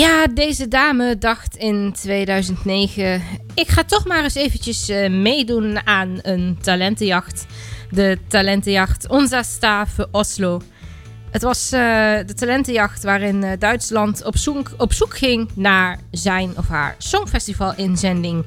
Ja, deze dame dacht in 2009... ik ga toch maar eens eventjes eh, meedoen aan een talentenjacht. De talentenjacht Onze Stave Oslo. Het was eh, de talentenjacht waarin eh, Duitsland op zoek, op zoek ging naar zijn of haar songfestival-inzending.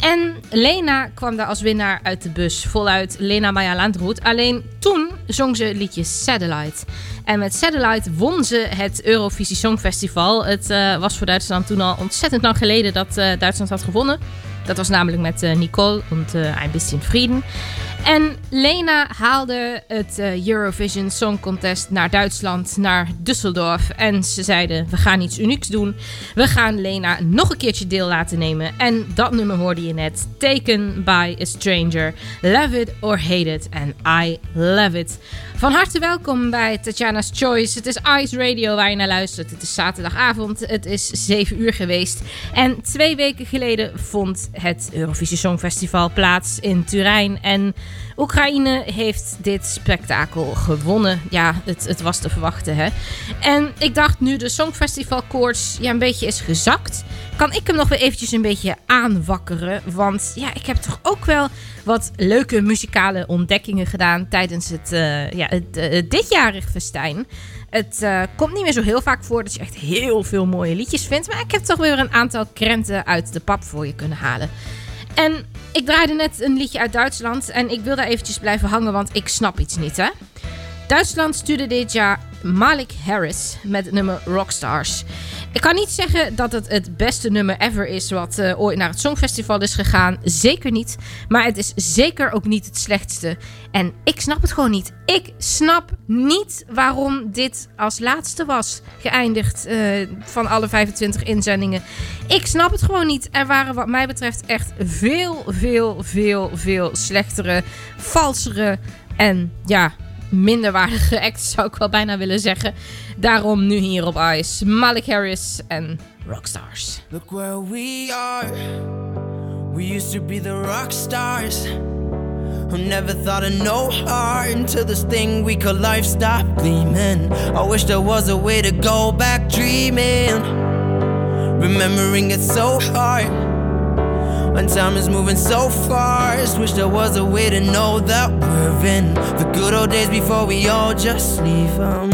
En Lena kwam daar als winnaar uit de bus, voluit Lena Maya Landroet. Alleen toen zong ze liedje Satellite. En met Satellite won ze het Eurovisie Songfestival. Het eh, was voor Duitsland toen al ontzettend lang geleden dat eh, Duitsland had gewonnen. Dat was namelijk met eh, Nicole en Ein bisschen Frieden. En Lena haalde het eh, Eurovision Song Contest naar Duitsland, naar Düsseldorf. En ze zeiden, we gaan iets unieks doen. We gaan Lena nog een keertje deel laten nemen. En dat nummer hoorde je net. Taken by a Stranger. Love it or hate it. And I love it. Van harte welkom bij Tatjana's Choice. Het is Ice Radio waar je naar luistert. Het is zaterdagavond. Het is 7 uur geweest. En twee weken geleden vond het Eurovisie Songfestival plaats in Turijn. En Oekraïne heeft dit spektakel gewonnen. Ja, het, het was te verwachten, hè. En ik dacht, nu de Songfestivalkoorts ja, een beetje is gezakt... kan ik hem nog weer eventjes een beetje aanwakkeren. Want ja, ik heb toch ook wel wat leuke muzikale ontdekkingen gedaan... tijdens het, uh, ja, het uh, ditjarig festijn. Het uh, komt niet meer zo heel vaak voor dat je echt heel veel mooie liedjes vindt. Maar ik heb toch weer een aantal krenten uit de pap voor je kunnen halen. En ik draaide net een liedje uit Duitsland. En ik wil daar eventjes blijven hangen, want ik snap iets niet, hè. Duitsland stuurde dit jaar Malik Harris met nummer Rockstars. Ik kan niet zeggen dat het het beste nummer ever is wat uh, ooit naar het Songfestival is gegaan. Zeker niet. Maar het is zeker ook niet het slechtste. En ik snap het gewoon niet. Ik snap niet waarom dit als laatste was geëindigd uh, van alle 25 inzendingen. Ik snap het gewoon niet. Er waren wat mij betreft echt veel, veel, veel, veel slechtere, valsere en ja, minderwaardige acts, zou ik wel bijna willen zeggen. Daarom nu hier op Ice, Malik Harris en Rockstars. Look where we are. We used to be the rockstars. Who never thought of no heart until this thing we call life stopped gleaming. I wish there was a way to go back dreaming. Remembering it so hard. When time is moving so fast, wish there was a way to know that we're in the good old days before we all just leave them.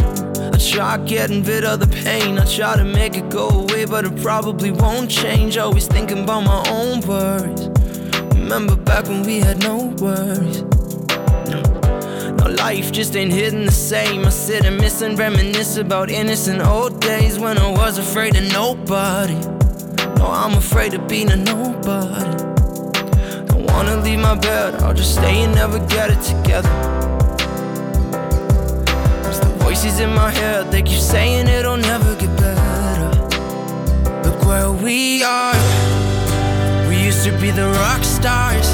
I try getting rid of the pain, I try to make it go away, but it probably won't change. Always thinking about my own worries. Remember back when we had no worries. No, life just ain't hitting the same. I sit and miss and reminisce about innocent old days when I was afraid of nobody. No, I'm afraid of being a nobody. Don't wanna leave my bed, I'll just stay and never get it together. Cause the voices in my head, they keep saying it'll never get better. Look where we are. We used to be the rock stars.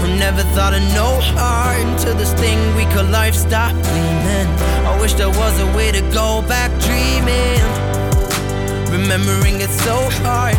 Who never thought of no heart until this thing we call life stopped gleaming. I wish there was a way to go back dreaming. Remembering it so hard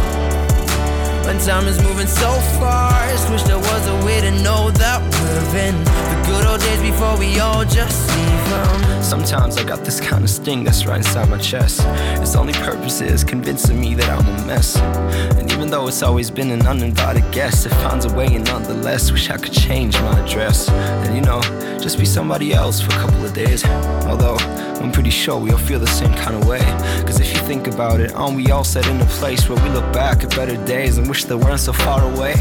When time is moving so fast. Wish there was a way to know that we're in The good old days before we all just leave them Sometimes I got this kind of sting that's right inside my chest Its only purpose is convincing me that I'm a mess And even though it's always been an uninvited guest It finds a way and nonetheless Wish I could change my address And you know, just be somebody else for a couple of days Although I'm pretty sure we all feel the same kind of way. Cause if you think about it, aren't we all set in a place where we look back at better days and wish they weren't so far away?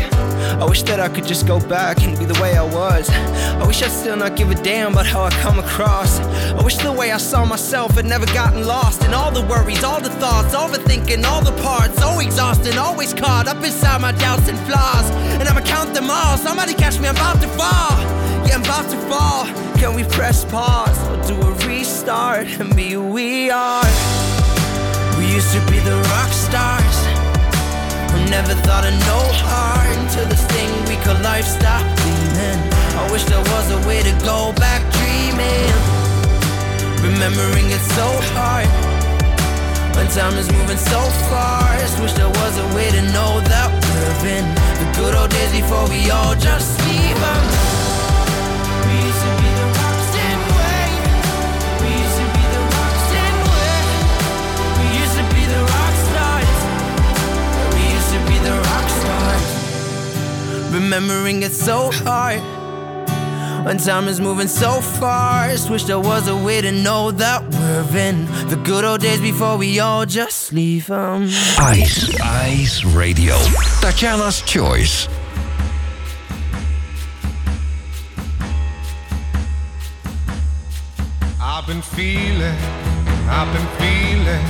I wish that I could just go back and be the way I was. I wish I'd still not give a damn about how I come across. Wish the way I saw myself had never gotten lost in all the worries, all the thoughts, overthinking all the parts. So exhausting, always caught up inside my doubts and flaws. And I'ma count them all. Somebody catch me, I'm about to fall. Yeah, I'm about to fall. Can we press pause or do a restart and be who we are? We used to be the rock stars who never thought of no heart until this thing we call life stopped gleaming. I wish there was a way to go back dreaming, remembering it so hard. When time is moving so fast, wish there was a way to know that we're in the good old days before we all just leave them. We used to be the. We used to be the. We used to be the rock stars. We used to be the rock stars. Remembering it so hard. When time is moving so fast, wish there was a way to know that we're in the good old days before we all just leave them. Ice, Ice Radio. Tatjana's Choice. I've been feeling, I've been feeling,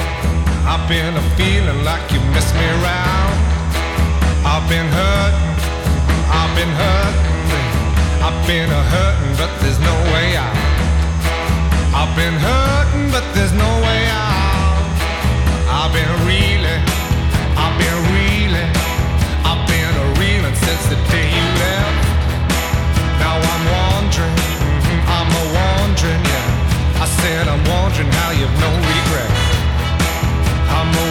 I've been a feeling like you mess me around. I've been hurting, I've been hurting, I've been a hurting, but there's no way out. I've been hurting, but there's no way out. I've been reeling, I've been reeling, I've been a reeling since the day you left. Now I'm wandering, mhm, I'm a wandering, yeah. I said I'm wondering how you've no regret. I'm a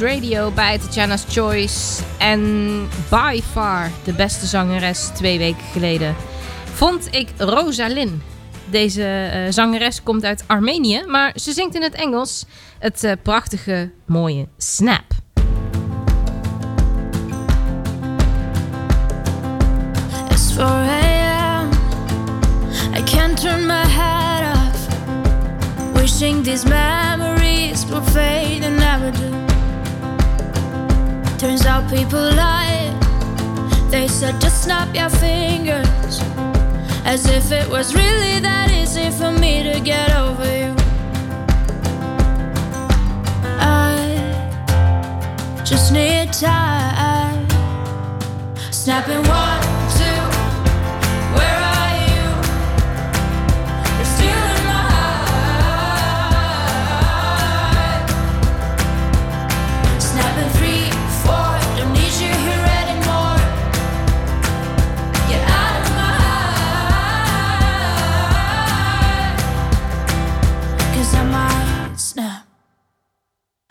Radio bij Tatjana's Choice. En by far de beste zangeres twee weken geleden vond ik Rosalyn. Deze uh, zangeres komt uit Armenië, maar ze zingt in het Engels het uh, prachtige, mooie Snap. It's 4 a.m. I can't turn my head off. Wishing these memories will fade and never do. Turns out people lie. They said just snap your fingers. As if it was really that easy for me to get over you. I just need time. Snapping one,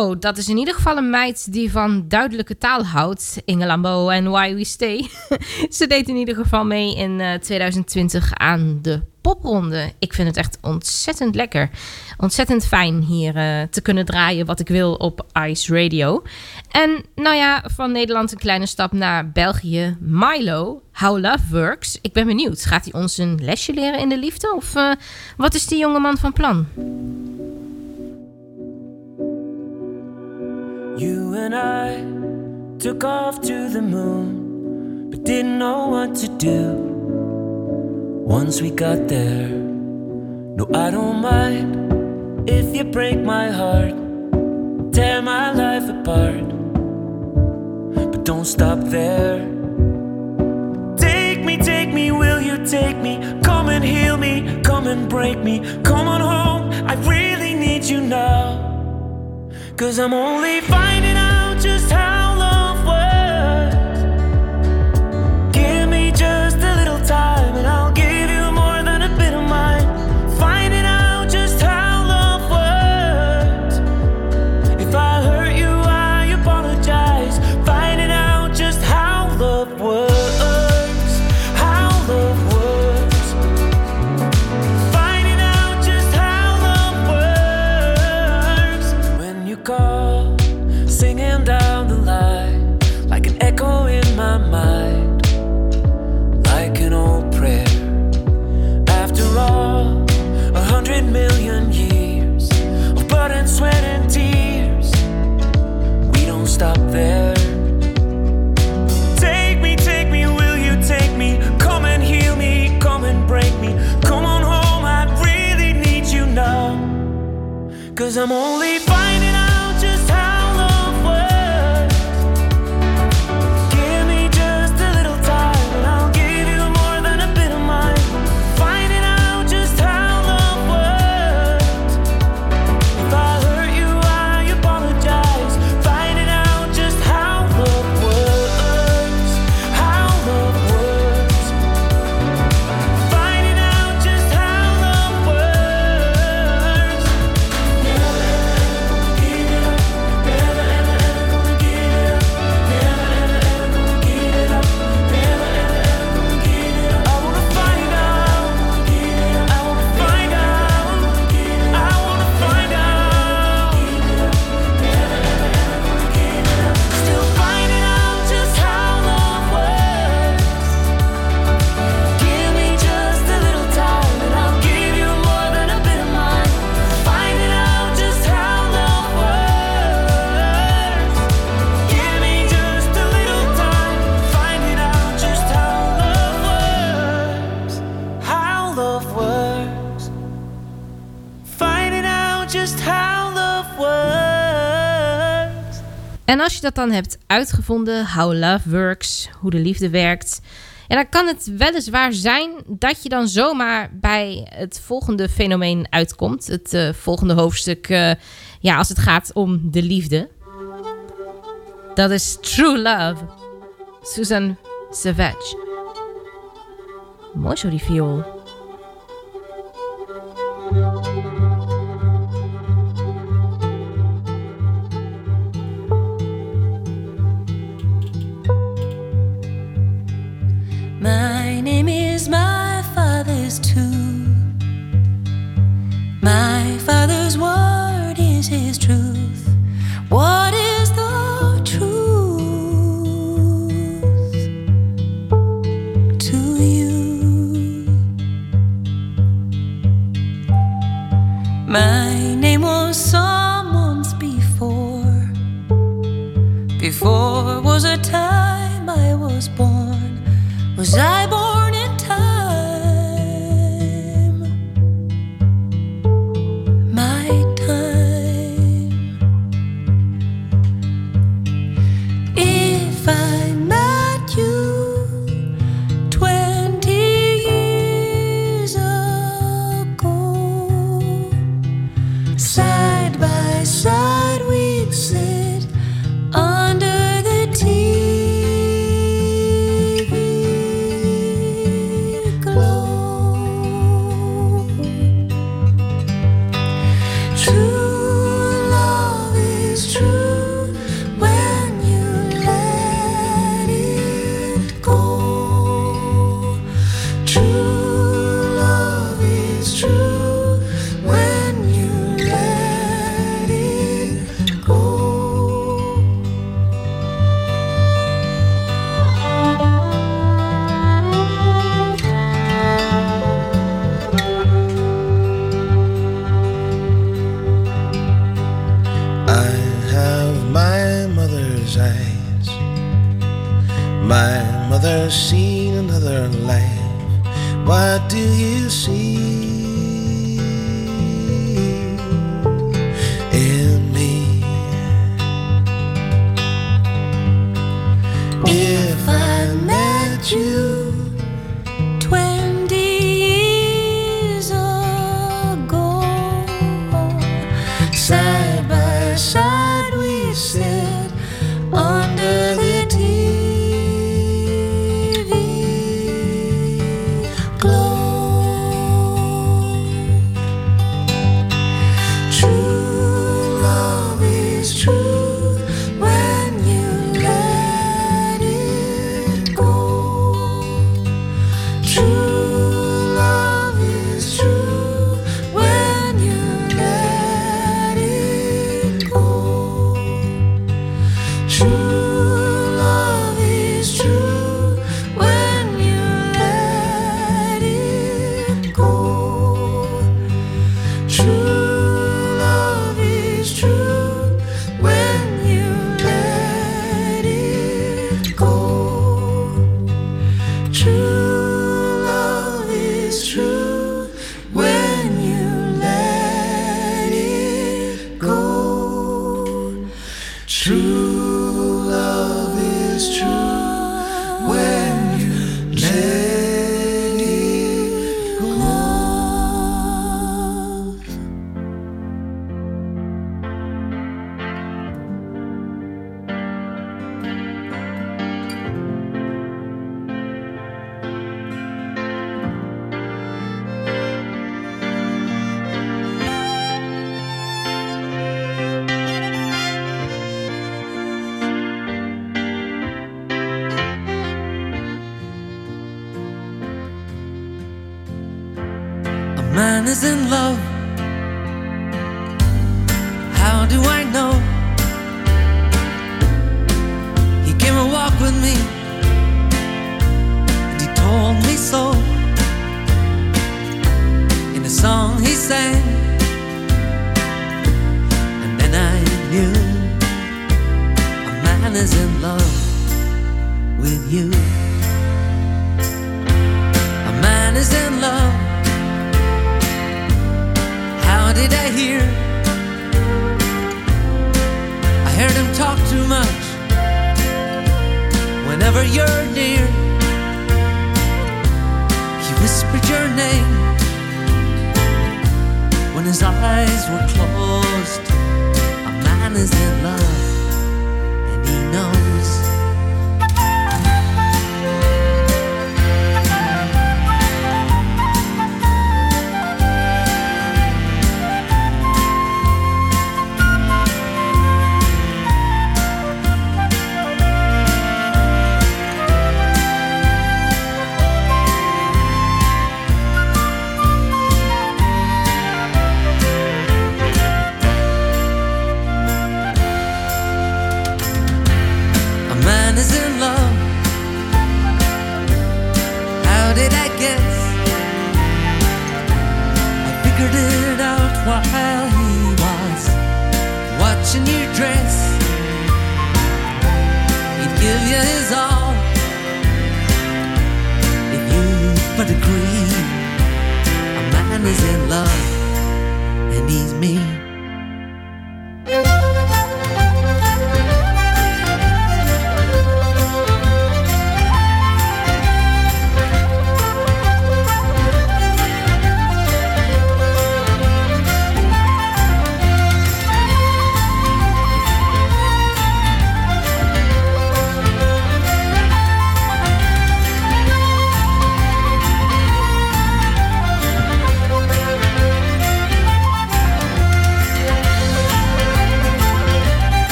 Dat is in ieder geval een meid die van duidelijke taal houdt. Inge Lambo en Why We Stay. Ze deed in ieder geval mee in uh, 2020 aan de popronde. Ik vind het echt ontzettend lekker. Ontzettend fijn hier uh, te kunnen draaien wat ik wil op Ice Radio. En nou ja, van Nederland een kleine stap naar België. Milo, How Love Works. Ik ben benieuwd. Gaat hij ons een lesje leren in de liefde? Of uh, wat is die jongeman van plan? You and I took off to the moon, but didn't know what to do. Once we got there, no, I don't mind if you break my heart, tear my life apart. But don't stop there. Take me, take me, will you take me? Come and heal me, come and break me. Come on home, I really need you now. Cause I'm only finding out just how Cause I'm only En als je dat dan hebt uitgevonden, how love works, hoe de liefde werkt, ja, dan kan het weliswaar zijn dat je dan zomaar bij het volgende fenomeen uitkomt. Het eh, volgende hoofdstuk, eh, ja, als het gaat om de liefde. Dat is True Love. Susan Savage. Mooi zo die viool. Too. My father's word is his truth. What is the truth to you? My name was someone's before. Before was a time I was born. Was I born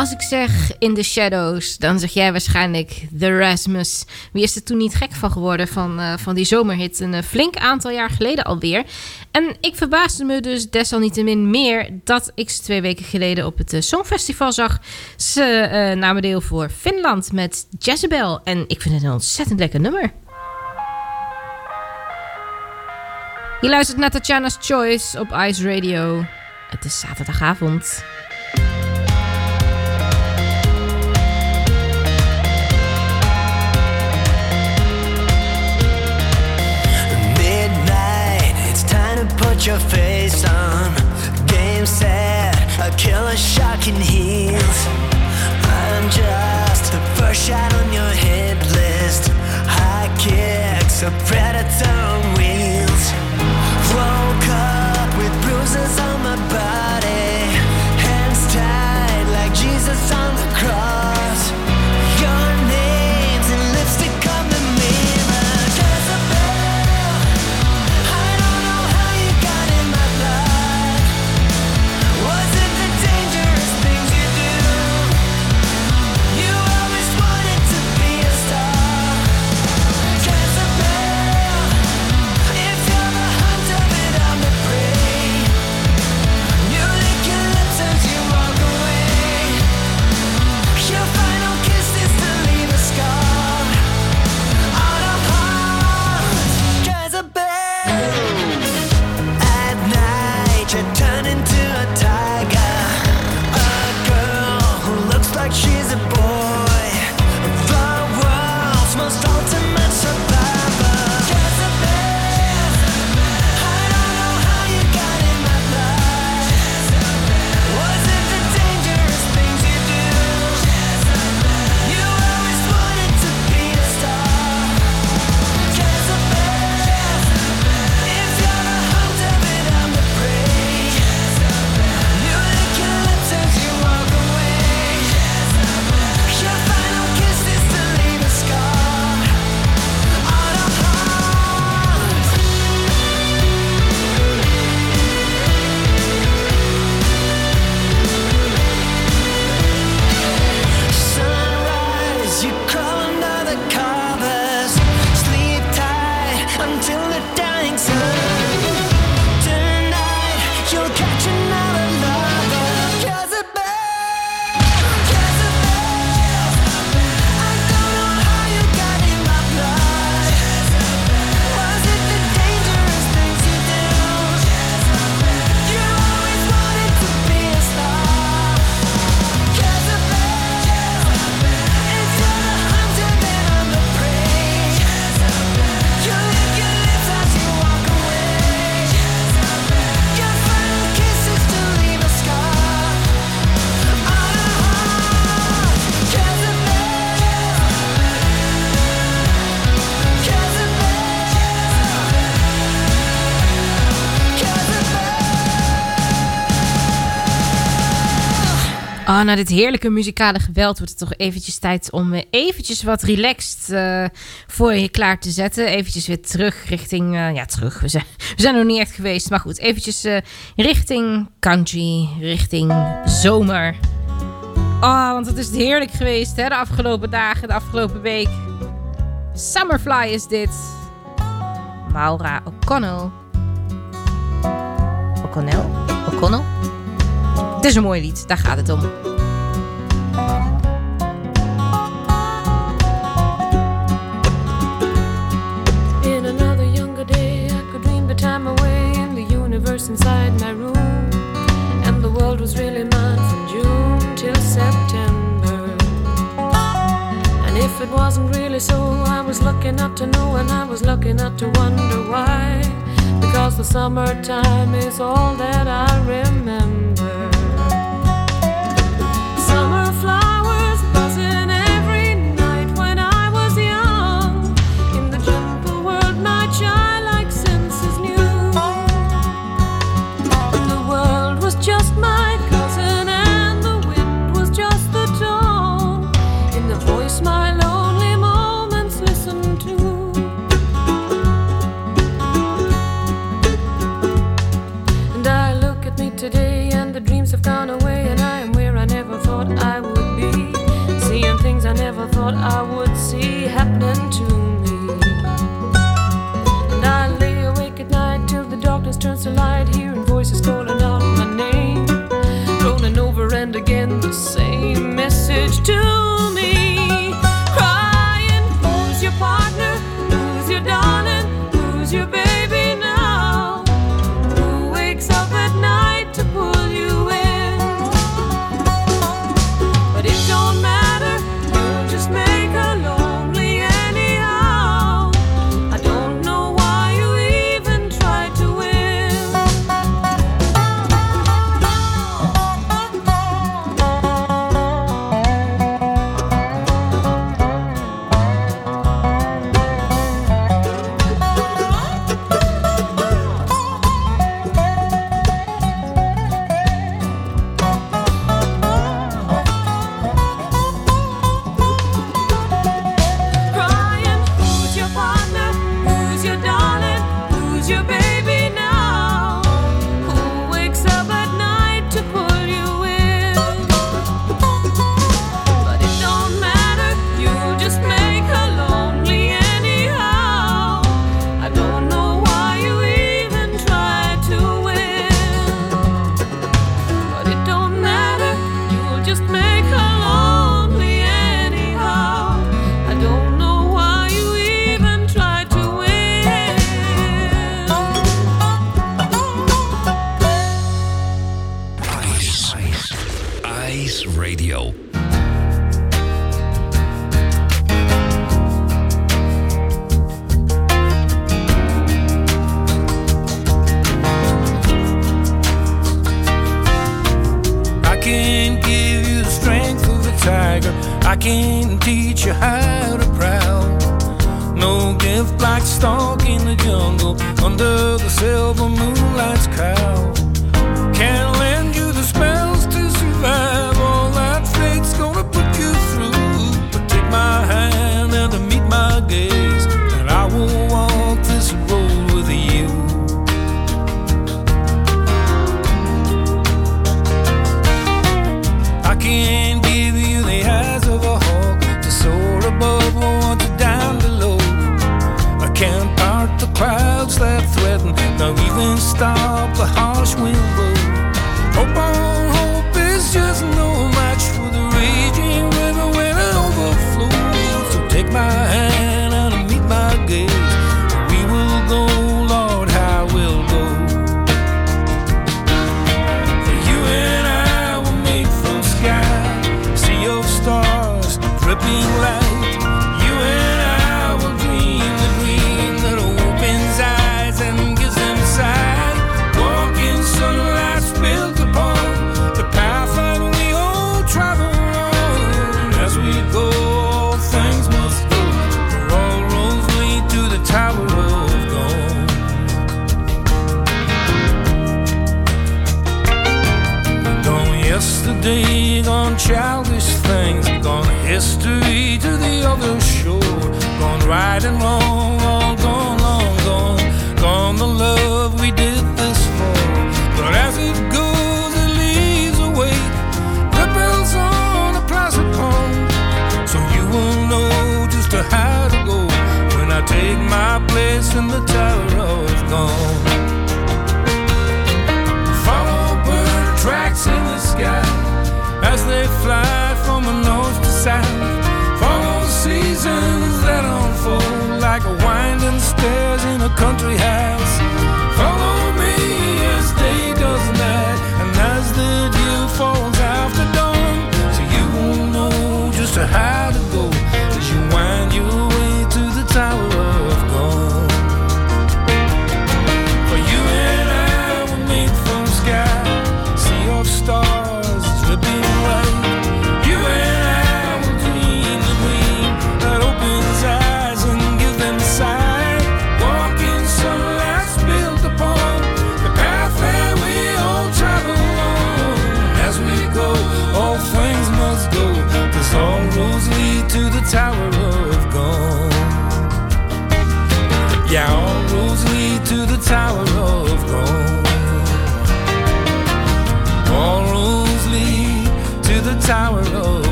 Als ik zeg in the Shadows. Dan zeg jij waarschijnlijk The Rasmus. Wie is er toen niet gek van geworden van, uh, van die zomerhit? Een uh, flink aantal jaar geleden alweer. En ik verbaasde me dus desalniettemin meer dat ik ze twee weken geleden op het uh, Songfestival zag. Ze namen deel voor Finland met Jezebel. En ik vind het een ontzettend lekker nummer. Je luistert naar Tatjana's Choice op Ice Radio. Het is zaterdagavond. Put your face on. Game set, a killer shot can heal. I'm just the first shot on your hit list. High kicks, a predator on wheels. Woke up with bruises on my body, hands tied like Jesus on the cross. Ah, na dit heerlijke muzikale geweld wordt het toch eventjes tijd om weer eventjes wat relaxed eh, voor je klaar te zetten. Eventjes weer terug richting, eh, ja terug, we zijn, we zijn nog niet echt geweest. Maar goed, eventjes eh, richting country, richting zomer. Ah, want het is heerlijk geweest hè, de afgelopen dagen, de afgelopen week. Summerfly is dit. Maura O'Connell. O'Connell? O'Connell? Het is een mooi lied, daar gaat het om. Inside my room. And the world was really mine from June till September. And if it wasn't really so, I was lucky not to know, and I was lucky not to wonder why. Because the summertime is all that I remember.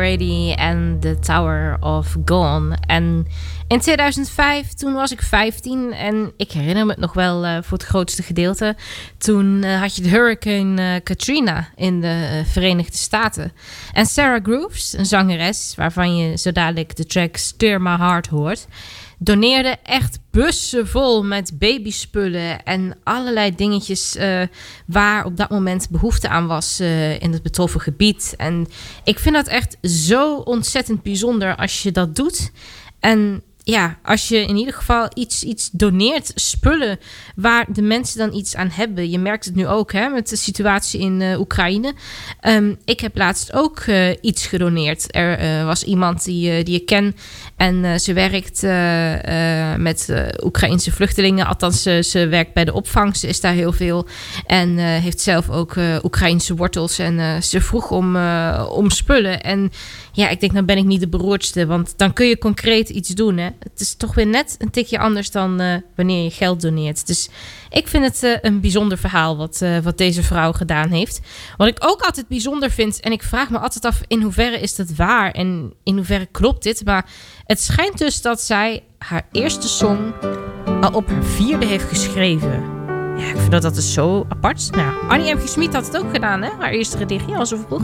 Brady en The Tower of Gone. En in 2005, toen was ik 15 en ik herinner me het nog wel eh, voor het grootste gedeelte. Toen eh, had je de hurricane eh, Katrina in de Verenigde Staten. En Sarah Grooves, een zangeres waarvan je zo dadelijk de track Stir My Heart hoort, doneerde echt bussen vol met babyspullen en allerlei dingetjes eh, waar op dat moment behoefte aan was eh, in het betroffen gebied. En ik vind dat echt zo ontzettend bijzonder als je dat doet. En ja, als je in ieder geval iets, iets doneert, spullen waar de mensen dan iets aan hebben. Je merkt het nu ook hè, met de situatie in eh, Oekraïne. Ehm, ik heb laatst ook iets gedoneerd. Er was iemand die, die ik ken en eh, ze werkt eh, eh, met Oekraïnse vluchtelingen. Althans, ze, ze werkt bij de opvang. Ze is daar heel veel. En heeft zelf ook Oekraïnse wortels. En ze vroeg om, om spullen. En ja, ik denk, dan ben ik niet de beroerdste. Want dan kun je concreet iets doen. Hè? Het is toch weer net een tikje anders dan wanneer je geld doneert. Dus ik vind het een bijzonder verhaal wat, wat deze vrouw gedaan heeft. Wat ik ook altijd bijzonder vind, en ik vraag me altijd af in hoeverre is dat waar en in hoeverre klopt dit. Maar het schijnt dus dat zij haar eerste song al op haar vierde heeft geschreven. Ja, ik vind dat dat is zo apart. Nou, Annie M. G. Schmid had het ook gedaan, hè? Haar eerste gedichtje, al zo vroeg.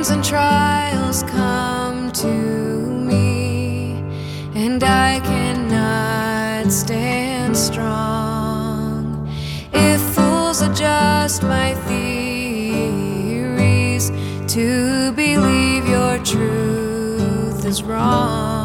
Pains and trials come to me and I cannot stand strong, if fools adjust my theories to believe your truth is wrong.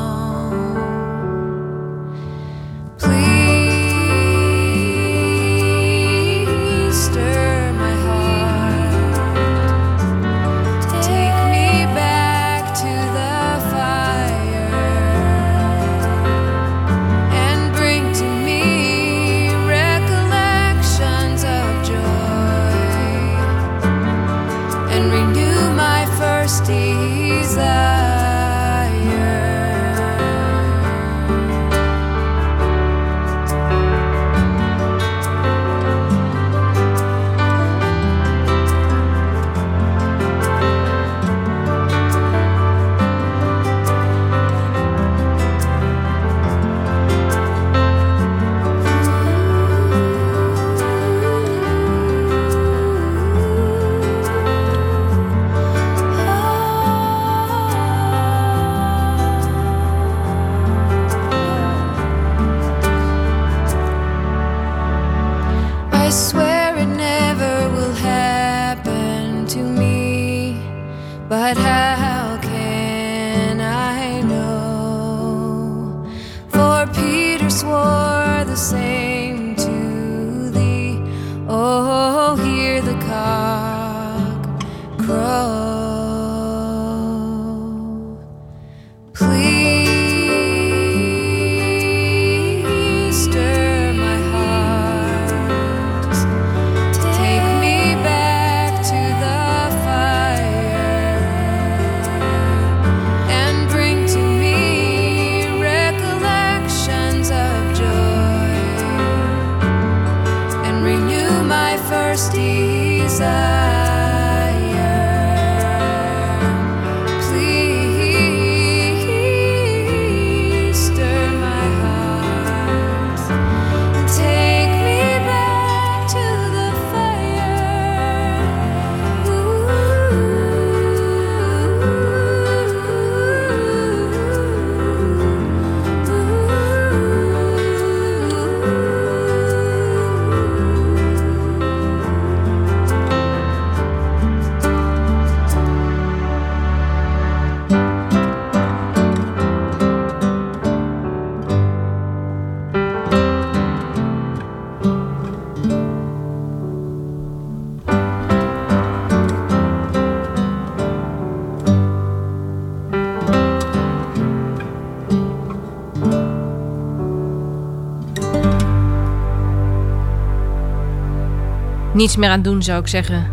niets meer aan doen, zou ik zeggen.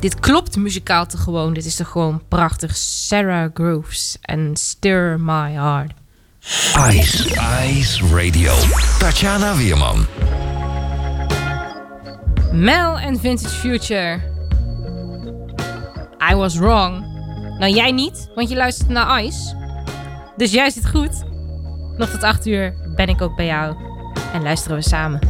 Dit klopt muzikaal te gewoon. Dit is toch gewoon prachtig. Sarah Groves en Stir My Heart. Ice. Ice Radio. Tatjana Wierman. Mel en Vintage Future. I was wrong. Nou, jij niet, want je luistert naar Ice. Dus jij zit goed. Nog tot 8 uur ben ik ook bij jou. En luisteren we samen.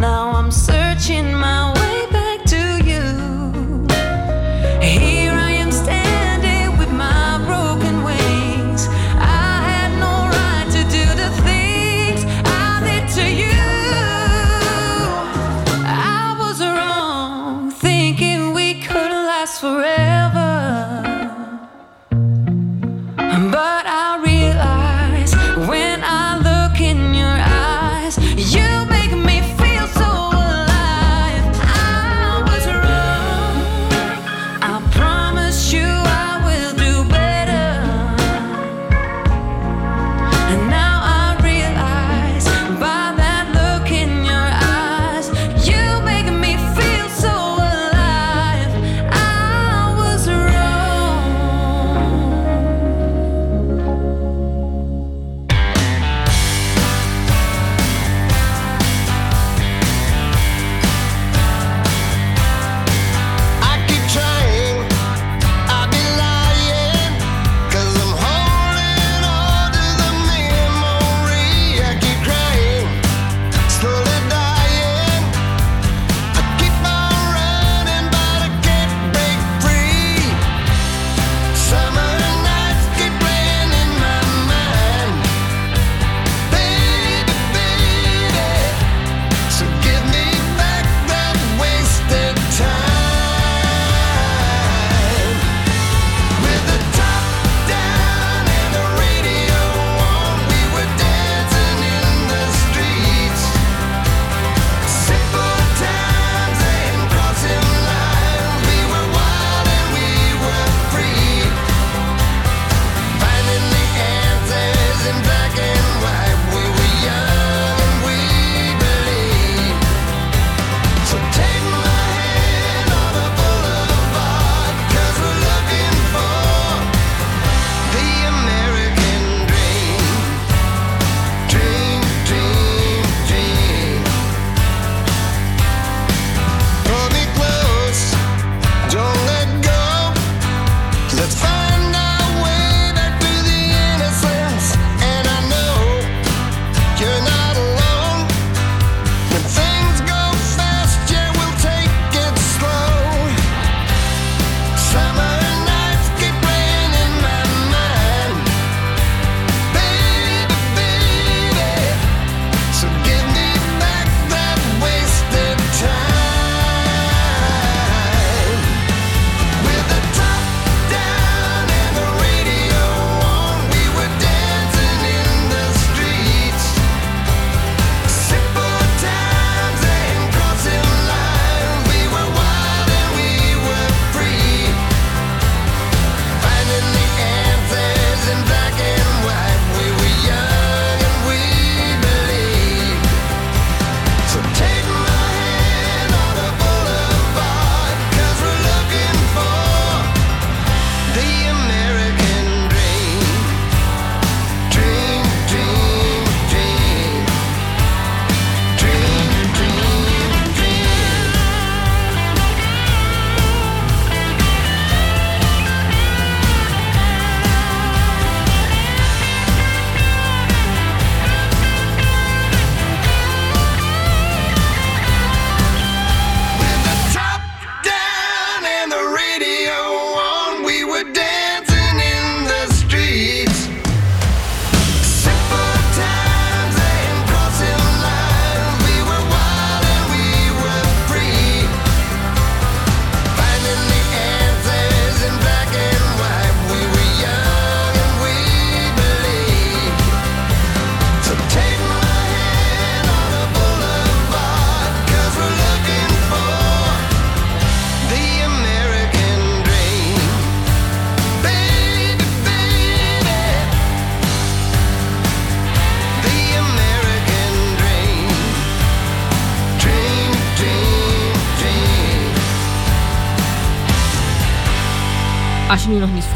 Now I'm searching my way.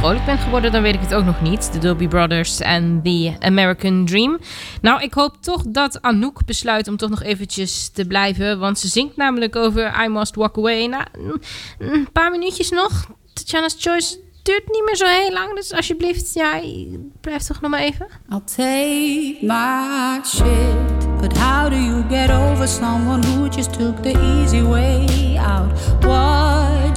Vrolijk bent geworden, dan weet ik het ook nog niet. De Doobie Brothers en The American Dream. Nou, ik hoop toch dat Anouk besluit om toch nog eventjes te blijven. Want ze zingt namelijk over I Must Walk Away. Nou, een paar minuutjes nog. Tatjana's Choice duurt niet meer zo heel lang. Dus alsjeblieft, ja, blijf toch nog maar even. I'll take my shit. But how do you get over someone who just took the easy way out? What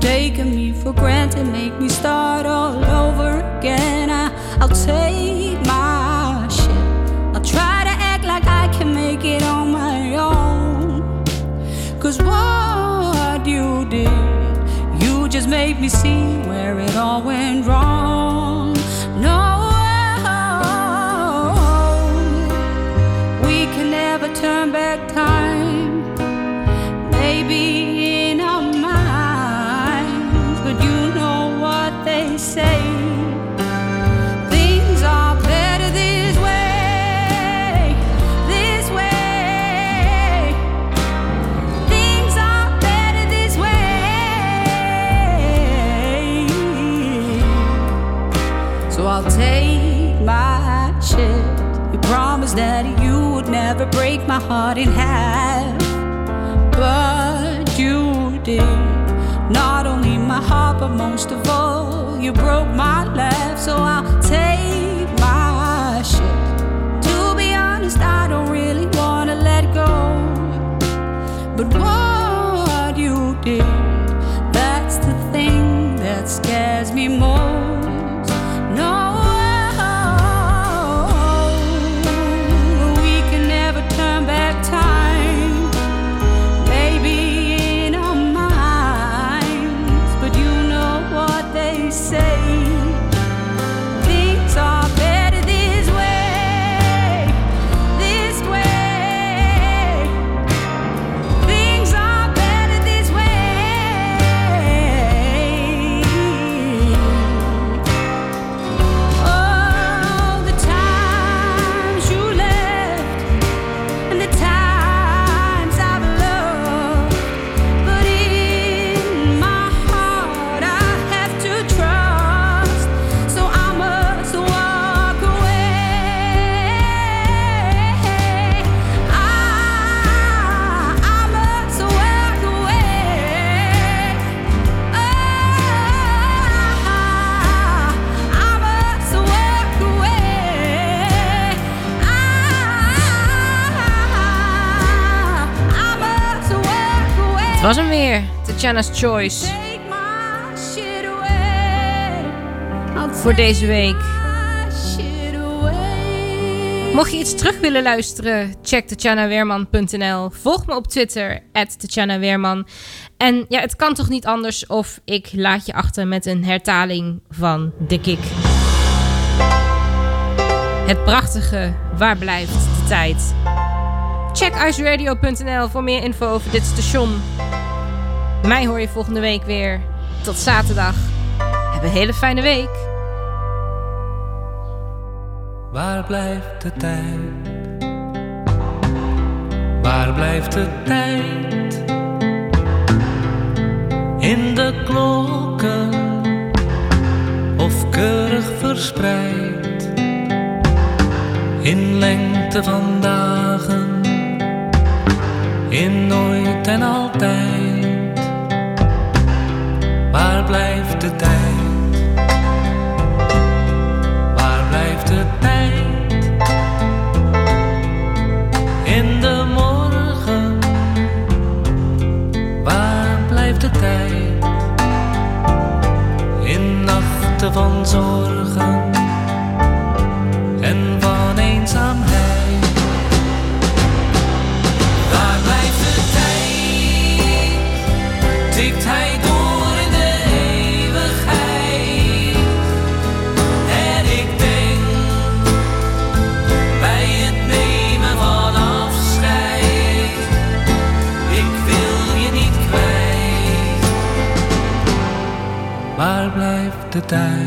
taken me for granted, make me start all over again. I, I'll take my shit. I'll try to act like I can make it on my own. Cause what you did, you just made me see where it all went wrong. No, we can never turn back time. Maybe my heart in half. But you did. Not only my heart, but most of all, you broke my laugh. Het was hem weer, Tatjana's Choice. Voor deze week. Mocht je iets terug willen luisteren, check tatjanaweerman.nl. Volg me op Twitter, tatjanaweerman. En ja, het kan toch niet anders of ik laat je achter met een hertaling van De Kick. Het prachtige Waar blijft de tijd? Check iceradio.nl voor meer info over dit station. Mij hoor je volgende week weer. Tot zaterdag. Heb een hele fijne week. Waar blijft de tijd? Waar blijft de tijd? In de klokken of keurig verspreid in lengte van dagen, in nooit en altijd. Waar blijft de tijd? Waar blijft de tijd? In de morgen, waar blijft de tijd? In nachten van zorgen 달